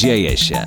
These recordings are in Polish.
Dzieje się.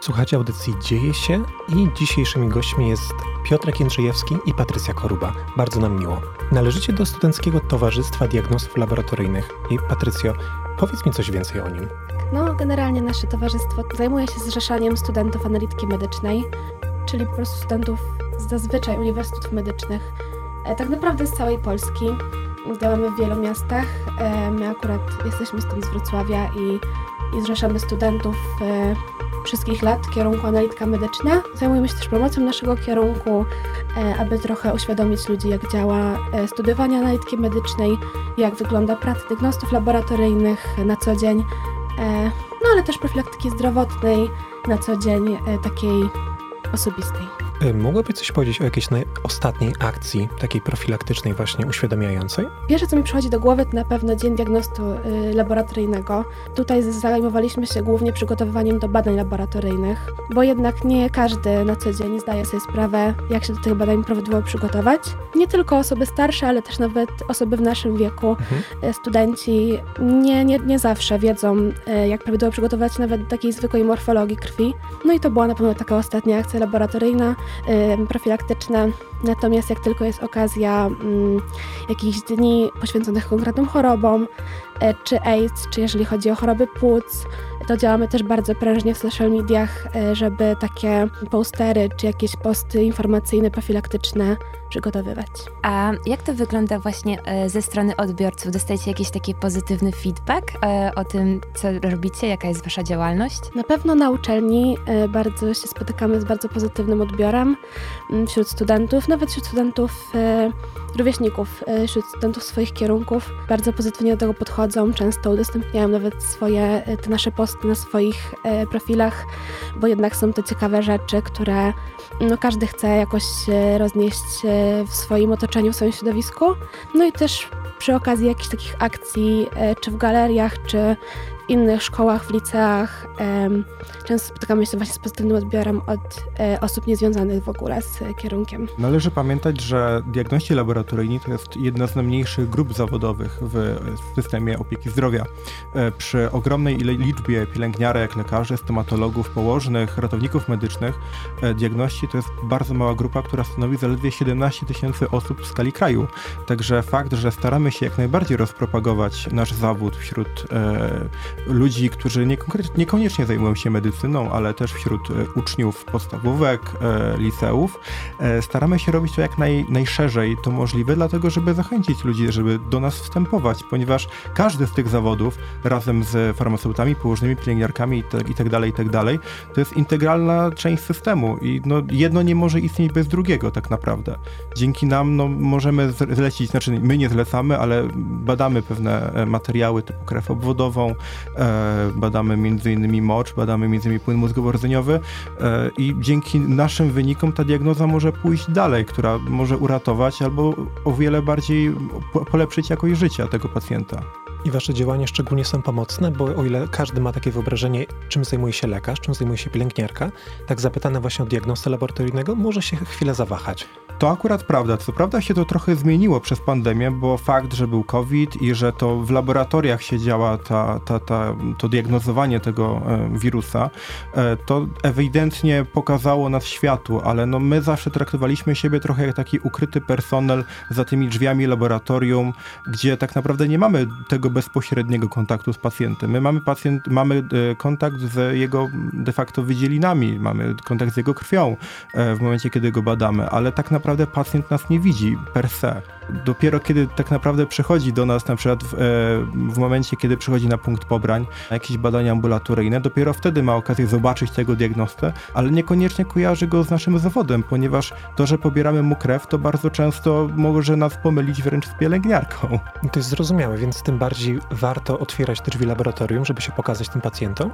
Słuchacie audycji Dzieje się i dzisiejszymi gośćmi jest Piotrek Jędrzejewski i Patrycja Koruba. Bardzo nam miło. Należycie do Studenckiego Towarzystwa Diagnostów Laboratoryjnych. I Patrycjo, powiedz mi coś więcej o nim. No, generalnie nasze towarzystwo zajmuje się zrzeszaniem studentów analityki medycznej, czyli po prostu studentów z zazwyczaj uniwersytetów medycznych, e, tak naprawdę z całej Polski. Działamy w wielu miastach. E, my akurat jesteśmy stąd z Wrocławia i, i zrzeszamy studentów e, wszystkich lat kierunku analityka medyczna. Zajmujemy się też promocją naszego kierunku, aby trochę uświadomić ludzi, jak działa studiowanie analityki medycznej, jak wygląda praca diagnostów laboratoryjnych na co dzień, no ale też profilaktyki zdrowotnej na co dzień, takiej osobistej. Y, mogłaby coś powiedzieć o jakiejś ostatniej akcji, takiej profilaktycznej, właśnie uświadamiającej? Pierwsze, co mi przychodzi do głowy, to na pewno Dzień Diagnostu y, Laboratoryjnego. Tutaj zajmowaliśmy się głównie przygotowywaniem do badań laboratoryjnych, bo jednak nie każdy na co dzień zdaje sobie sprawę, jak się do tych badań prawidłowo przygotować. Nie tylko osoby starsze, ale też nawet osoby w naszym wieku, mhm. Y, studenci nie, nie, nie zawsze wiedzą, jak prawidłowo przygotować nawet do takiej zwykłej morfologii krwi. No i to była na pewno taka ostatnia akcja laboratoryjna profilaktyczne. Natomiast jak tylko jest okazja mm, jakichś dni poświęconych konkretnym chorobom, e, czy AIDS, czy jeżeli chodzi o choroby płuc, to działamy też bardzo prężnie w social mediach, e, żeby takie postery czy jakieś posty informacyjne, profilaktyczne przygotowywać. A jak to wygląda właśnie e, ze strony odbiorców? Dostajecie jakiś taki pozytywny feedback e, o tym, co robicie, jaka jest wasza działalność? Na pewno na uczelni bardzo się spotykamy z bardzo pozytywnym odbiorem mm, wśród studentów, nawet wśród studentów rówieśników, wśród studentów swoich kierunków. Bardzo pozytywnie do tego podchodzą, często udostępniają nawet swoje, te nasze posty na swoich e, profilach, bo jednak są to ciekawe rzeczy, które no, każdy chce jakoś roznieść e, w swoim otoczeniu, w swoim środowisku. No i też przy okazji jakichś takich akcji, e, czy w galeriach, czy w innych szkołach, w liceach często spotykamy się właśnie z pozytywnym odbiorem od e, osób niezwiązanych w ogóle z kierunkiem. Należy pamiętać, że diagności laboratoryjni to jest jedna z najmniejszych grup zawodowych w systemie opieki zdrowia. E, przy ogromnej liczbie pielęgniarek, lekarzy, stomatologów, położnych, ratowników medycznych, e, diagności to jest bardzo mała grupa, która stanowi zaledwie 17 tysięcy osób w skali kraju. Także fakt, że staramy się jak najbardziej rozpropagować nasz zawód wśród ludzi, którzy niekoniecznie zajmują się medycyną, ale też wśród e, uczniów podstawówek, e, liceów, e, staramy się robić to jak naj, najszerzej to możliwe, dlatego żeby zachęcić ludzi, żeby do nas wstępować, ponieważ każdy z tych zawodów razem z farmaceutami, położnymi pielęgniarkami itd., itd., itd., to jest integralna część systemu i no, jedno nie może istnieć bez drugiego tak naprawdę. Dzięki nam no, możemy zlecić, znaczy my nie zlecamy, ale badamy pewne materiały typu krew obwodową, badamy m.in. mocz, badamy m.in. płyn mózgowo-rdzeniowy e, i dzięki naszym wynikom ta diagnoza może pójść dalej, która może uratować albo o wiele bardziej polepszyć jakość życia tego pacjenta. I wasze działania szczególnie są pomocne, bo o ile każdy ma takie wyobrażenie, czym zajmuje się lekarz, czym zajmuje się pielęgniarka, tak zapytana właśnie o diagnostę laboratoryjnego może się chwilę zawahać. To akurat prawda. Co prawda się to trochę zmieniło przez pandemię, bo fakt, że był COVID i że to w laboratoriach się działa ta, ta, ta, to diagnozowanie tego e, wirusa, e, to ewidentnie pokazało nas światu, ale no my zawsze traktowaliśmy siebie trochę jak taki ukryty personel za tymi drzwiami laboratorium, gdzie tak naprawdę nie mamy tego bezpośredniego kontaktu z pacjentem. My mamy pacjent, mamy e, kontakt z jego de facto wydzielinami, mamy kontakt z jego krwią w momencie, kiedy go badamy, ale tak naprawdę naprawdę pacjent nas nie widzi per se. Dopiero kiedy tak naprawdę przychodzi do nas, na przykład w, e, w momencie, kiedy przychodzi na punkt pobrań, na jakieś badania ambulatoryjne, dopiero wtedy ma okazję zobaczyć tego diagnostę, ale niekoniecznie kojarzy go z naszym zawodem, ponieważ to, że pobieramy mu krew, to bardzo często może nas pomylić wręcz z pielęgniarką. To jest zrozumiałe, więc tym bardziej warto otwierać drzwi laboratorium, żeby się pokazać tym pacjentom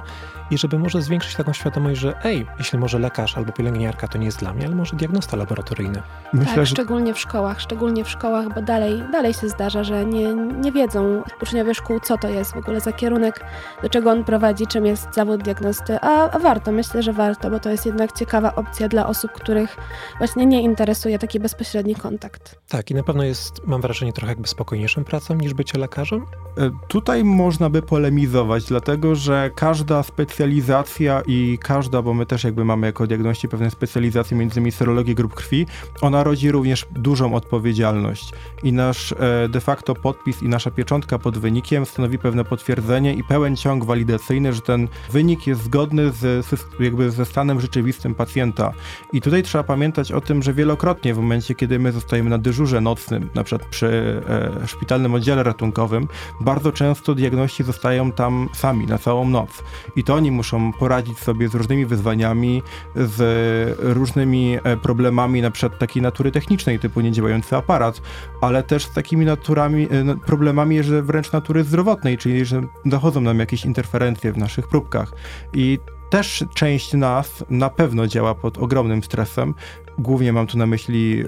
i żeby może zwiększyć taką świadomość, że ej, jeśli może lekarz albo pielęgniarka to nie jest dla mnie, ale może diagnosta laboratoryjny. Myślę, tak, że... szczególnie w szkołach, szczególnie w szkołach, bo dalej, dalej się zdarza, że nie, nie wiedzą uczniowie szkół, co to jest w ogóle za kierunek, do czego on prowadzi, czym jest zawód diagnosty, a, a warto, myślę, że warto, bo to jest jednak ciekawa opcja dla osób, których właśnie nie interesuje taki bezpośredni kontakt. Tak, i na pewno jest, mam wrażenie, trochę jakby spokojniejszą pracą niż bycie lekarzem? E, tutaj można by polemizować, dlatego że każda specjalność specjalizacja i każda, bo my też jakby mamy jako diagności pewne specjalizacje, między innymi serologii grup krwi, ona rodzi również dużą odpowiedzialność i nasz e, de facto podpis i nasza pieczątka pod wynikiem stanowi pewne potwierdzenie i pełen ciąg walidacyjny, że ten wynik jest zgodny z, jakby ze stanem rzeczywistym pacjenta. I tutaj trzeba pamiętać o tym, że wielokrotnie w momencie, kiedy my zostajemy na dyżurze nocnym, na przykład przy e, szpitalnym oddziale ratunkowym, bardzo często diagności zostają tam sami na całą noc. I to oni muszą poradzić sobie z różnymi wyzwaniami, z różnymi e, problemami, na przykład takiej natury technicznej, typu niedziałający aparat, ale też z takimi naturami, e, problemami, że wręcz natury zdrowotnej, czyli że dochodzą nam jakieś interferencje w naszych próbkach. I też część nas na pewno działa pod ogromnym stresem. Głównie mam tu na myśli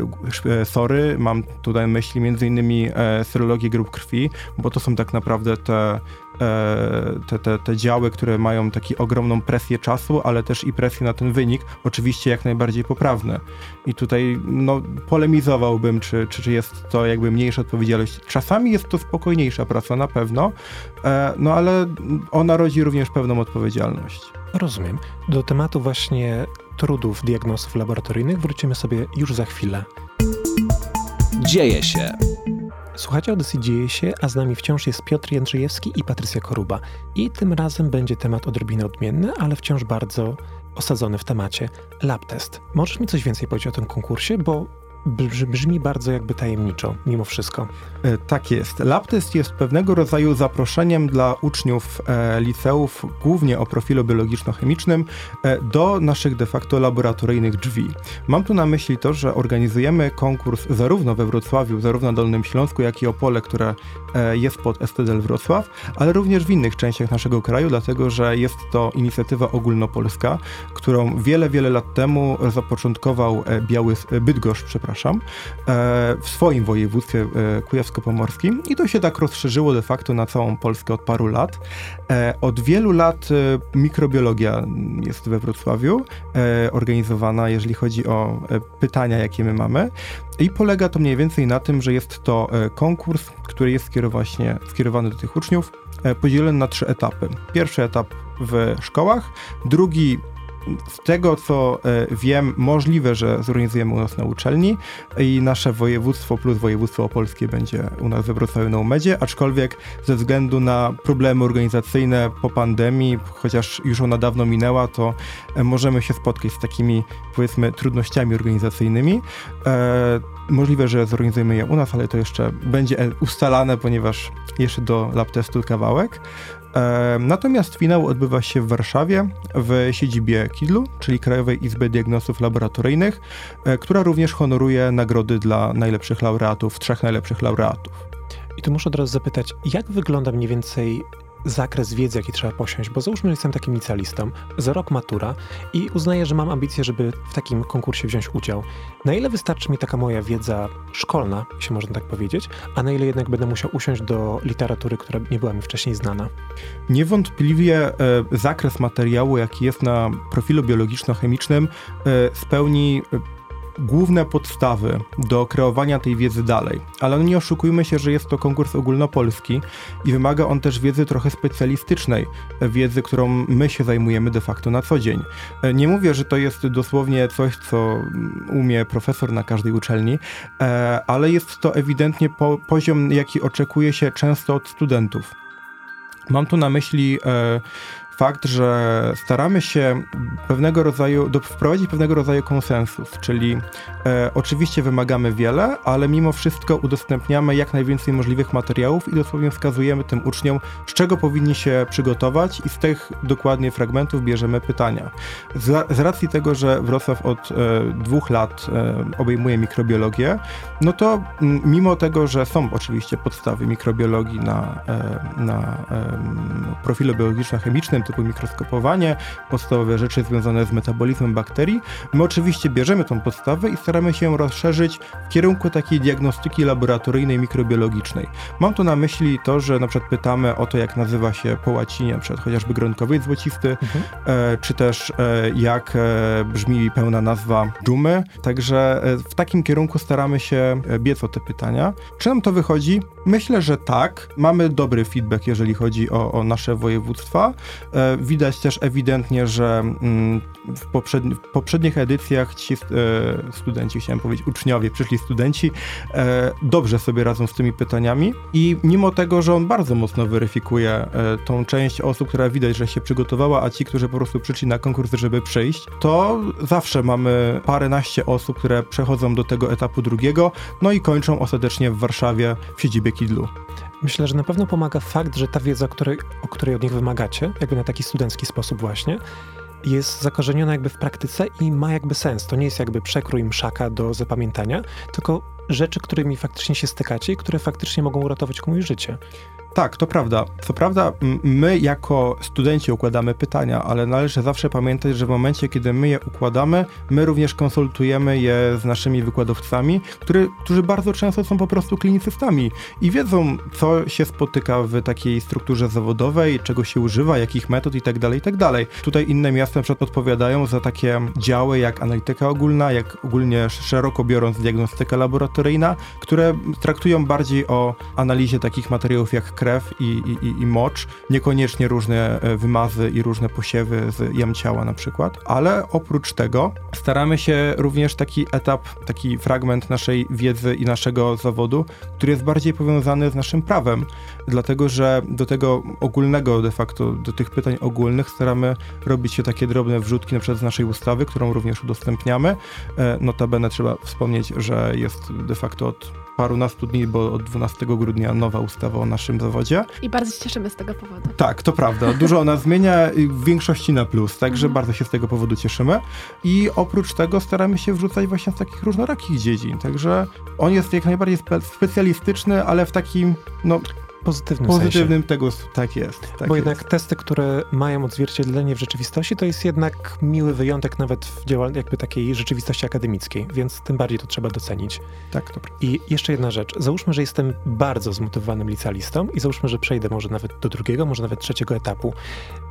e, sory, mam tutaj na myśli e, serologię grup krwi, bo to są tak naprawdę te, te, te, te działy, które mają taką ogromną presję czasu, ale też i presję na ten wynik, oczywiście jak najbardziej poprawne. I tutaj no, polemizowałbym, czy, czy, czy jest to jakby mniejsza odpowiedzialność. Czasami jest to spokojniejsza praca na pewno, no ale ona rodzi również pewną odpowiedzialność. Rozumiem. Do tematu właśnie trudów diagnostów laboratoryjnych wrócimy sobie już za chwilę. Dzieje się. Słuchacie audycji Dzieje się, a z nami wciąż jest Piotr Jędrzejewski i Patrycja Koruba. I tym razem będzie temat odrobinę odmienny, ale wciąż bardzo osadzony w temacie lab test. Możesz mi coś więcej powiedzieć o tym konkursie, bo brzmi bardzo jakby tajemniczo, mimo wszystko. E, tak jest. LabTest jest pewnego rodzaju zaproszeniem dla uczniów e, liceów, głównie o profilu biologiczno-chemicznym, e, do naszych de facto laboratoryjnych drzwi. Mam tu na myśli to, że organizujemy konkurs zarówno we Wrocławiu, zarówno na Dolnym Śląsku, jak i Opole, które e, jest pod STDL Wrocław, ale również w innych częściach naszego kraju, dlatego że jest to inicjatywa ogólnopolska, którą wiele, wiele lat temu zapoczątkował e, Biały Bydgoszcz, przepraszam, przepraszam, e, w swoim województwie e, kujawsko-pomorskim i to się tak rozszerzyło de facto na całą Polskę od paru lat. E, od wielu lat mikrobiologia jest we Wrocławiu organizowana, jeżeli chodzi o pytania, jakie my mamy. I polega to mniej więcej na tym, że jest to konkurs, który jest właśnie skierowany do tych uczniów, podzielony na trzy etapy. Pierwszy etap w szkołach, drugi z tego co e, wiem, możliwe, że zorganizujemy u nas na uczelni i nasze województwo plus województwo opolskie będzie u nas we Wrocławiu na Umedzie, aczkolwiek ze względu na problemy organizacyjne po pandemii, chociaż już ona dawno minęła, to e, możemy się spotkać z takimi powiedzmy trudnościami organizacyjnymi. E, możliwe, że zorganizujemy je u nas, ale to jeszcze będzie ustalane, ponieważ jeszcze do lab testu kawałek. Natomiast finał odbywa się w Warszawie w siedzibie KIDL-u, czyli Krajowej Izby Diagnostów Laboratoryjnych, e, która również honoruje nagrody dla najlepszych laureatów, trzech najlepszych laureatów. I tu muszę od razu zapytać, jak wygląda mniej więcej zakres wiedzy, jaki trzeba posiąść, bo załóżmy, że jestem takim licealistą, za rok matura i uznaję, że mam ambicje, żeby w takim konkursie wziąć udział. Na ile wystarczy mi taka moja wiedza szkolna, jeśli można tak powiedzieć, a na ile jednak będę musiał usiąść do literatury, która nie była mi wcześniej znana? Niewątpliwie e, zakres materiału, jaki jest na profilu biologiczno-chemicznym, e, spełni e, główne podstawy do kreowania tej wiedzy dalej. Ale nie oszukujmy się, że jest to konkurs ogólnopolski i wymaga on też wiedzy trochę specjalistycznej, wiedzy, którą my się zajmujemy de facto na co dzień. Nie mówię, że to jest dosłownie coś, co umie profesor na każdej uczelni, e, ale jest to ewidentnie poziom, jaki oczekuje się często od studentów. Mam tu na myśli e, fakt, że staramy się pewnego rodzaju, do, wprowadzić pewnego rodzaju konsensus, czyli e, oczywiście wymagamy wiele, ale mimo wszystko udostępniamy jak najwięcej możliwych materiałów i dosłownie wskazujemy tym uczniom, z czego powinni się przygotować i z tych dokładnie fragmentów bierzemy pytania. Z, z racji tego, że Wrocław od e, dwóch lat e, obejmuje mikrobiologię, no to m, mimo tego, że są oczywiście podstawy mikrobiologii na, e, na profilu biologiczno-chemicznym, typu mikroskopowanie, podstawowe rzeczy związane z metabolizmem bakterii. My oczywiście bierzemy tą podstawę i staramy się ją rozszerzyć w kierunku takiej diagnostyki laboratoryjnej, mikrobiologicznej. Mam tu na myśli to, że na przykład pytamy o to, jak nazywa się po łacinie, na przykład chociażby gronkowiec złocisty, mhm. e, czy też e, jak e, brzmi pełna nazwa dżumy. Także e, w takim kierunku staramy się e, biec o te pytania. Czy nam to wychodzi? Myślę, że tak. Mamy dobry feedback, jeżeli chodzi o, o nasze województwa. E, widać też ewidentnie, że mm, w, poprzedni, w poprzednich edycjach ci e, studenci, chciałem powiedzieć uczniowie, przyszli studenci, e, dobrze sobie radzą z tymi pytaniami i mimo tego, że on bardzo mocno weryfikuje tą część osób, która widać, że się przygotowała, a ci, którzy po prostu przyszli na konkurs, żeby przyjść, to zawsze mamy paręnaście osób, które przechodzą do tego etapu drugiego, no i kończą ostatecznie w Warszawie w siedzibie Kidlu. Myślę, że na pewno pomaga fakt, że ta wiedza, której, o której od nich wymagacie, jakby na taki studencki sposób właśnie, jest zakorzeniona jakby w praktyce i ma jakby sens. To nie jest jakby przekrój mszaka do zapamiętania, tylko rzeczy, którymi faktycznie się stykacie i które faktycznie mogą uratować komuś życie. Tak, to prawda. Co prawda, my jako studenci układamy pytania, ale należy zawsze pamiętać, że w momencie, kiedy my je układamy, my również konsultujemy je z naszymi wykładowcami, który, którzy bardzo często są po prostu klinicystami i wiedzą, co się spotyka w takiej strukturze zawodowej, czego się używa, jakich metod itd., tak itd. Tak Tutaj inne miasta na odpowiadają za takie działy jak analityka ogólna, jak ogólnie szeroko biorąc diagnostyka laboratoryjna, które traktują bardziej o analizie takich materiałów jak krew i, i, i mocz, niekoniecznie różne e, wymazy i różne posiewy z jam ciała na przykład, ale oprócz tego staramy się również taki etap, taki fragment naszej wiedzy i naszego zawodu, który jest bardziej powiązany z naszym prawem, dlatego że do tego ogólnego de facto, do tych pytań ogólnych staramy robić się takie drobne wrzutki na przykład z naszej ustawy, którą również udostępniamy. E, notabene trzeba wspomnieć, że jest de facto od parunastu dni, bo od 12 grudnia nowa ustawa o naszym zawodzie. I bardzo się cieszymy z tego powodu. Tak, to prawda. Dużo ona zmienia, w większości na plus, także mhm. bardzo się z tego powodu cieszymy. I oprócz tego staramy się wrzucać właśnie z takich różnorakich dziedzin, także on jest jak najbardziej spe specjalistyczny, ale w takim, no pozytywnym, pozytywnym sensie. tego, tak jest. Tak Bo jest. jednak testy, które mają odzwierciedlenie w rzeczywistości, to jest jednak miły wyjątek nawet w jakby takiej rzeczywistości akademickiej, więc tym bardziej to trzeba docenić. Tak, to prawda. I jeszcze jedna rzecz. Załóżmy, że jestem bardzo zmotywowanym licealistą i załóżmy, że przejdę może nawet do drugiego, może nawet trzeciego etapu.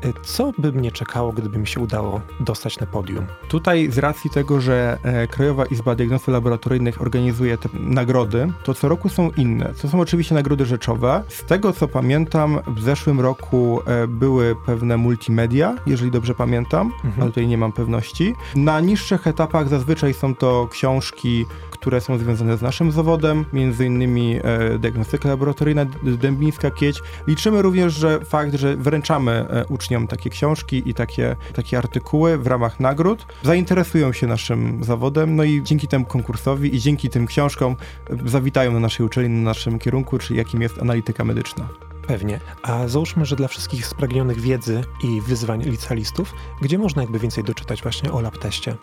Y, co by mnie czekało, gdyby mi się udało dostać na podium? Tutaj z racji tego, że e, Krajowa Izba Diagnostów Laboratoryjnych organizuje te nagrody, to co roku są inne. To są oczywiście nagrody rzeczowe. Z tego co pamiętam, w zeszłym roku e, były pewne multimedia, jeżeli dobrze pamiętam, mhm. ale tutaj nie mam pewności. Na niższych etapach zazwyczaj są to książki, które są związane z naszym zawodem, między innymi e, diagnostyka laboratoryjna Dębińska Kieć. Liczymy również, że fakt, że wręczamy e, uczniom takie książki i takie, takie artykuły w ramach nagród, zainteresują się naszym zawodem, no i dzięki temu konkursowi i dzięki tym książkom zawitają na naszej uczelni, na naszym kierunku, czyli jakim jest analityka medyczna. Pewnie. A załóżmy, że dla wszystkich spragnionych wiedzy i wyzwań licealistów, gdzie można jakby więcej doczytać właśnie o labteście?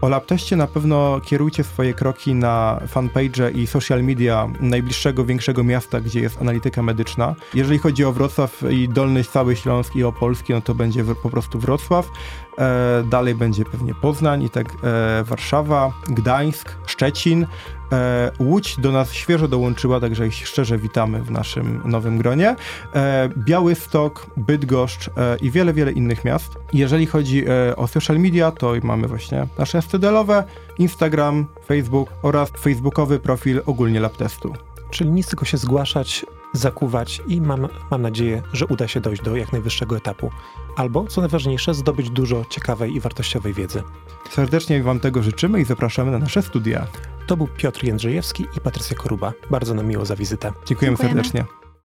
O labteście na pewno kierujcie swoje kroki na fanpage i social media najbliższego, większego miasta, gdzie jest analityka medyczna. Jeżeli chodzi o Wrocław i Dolny Cały Śląsk i Opolski, no to będzie po prostu Wrocław. E, dalej będzie pewnie Poznań i tak e, Warszawa, Gdańsk, Szczecin. E, Łódź do nas świeżo dołączyła, także ich szczerze witamy w naszym nowym gronie. E, Białystok, Bydgoszcz e, i wiele, wiele innych miast. Jeżeli chodzi e, o social media, to mamy właśnie nasze STD-owe, Instagram, Facebook oraz facebookowy profil ogólnie LabTestu. Czyli nic tylko się zgłaszać, zakuwać i mam, mam nadzieję, że uda się dojść do jak najwyższego etapu. Albo, co najważniejsze, zdobyć dużo ciekawej i wartościowej wiedzy. Serdecznie Wam tego życzymy i zapraszamy na nasze studia. To był Piotr Jędrzejewski i Patrycja Koruba. Bardzo nam miło za wizytę. Dziękujemy, Dziękujemy. serdecznie.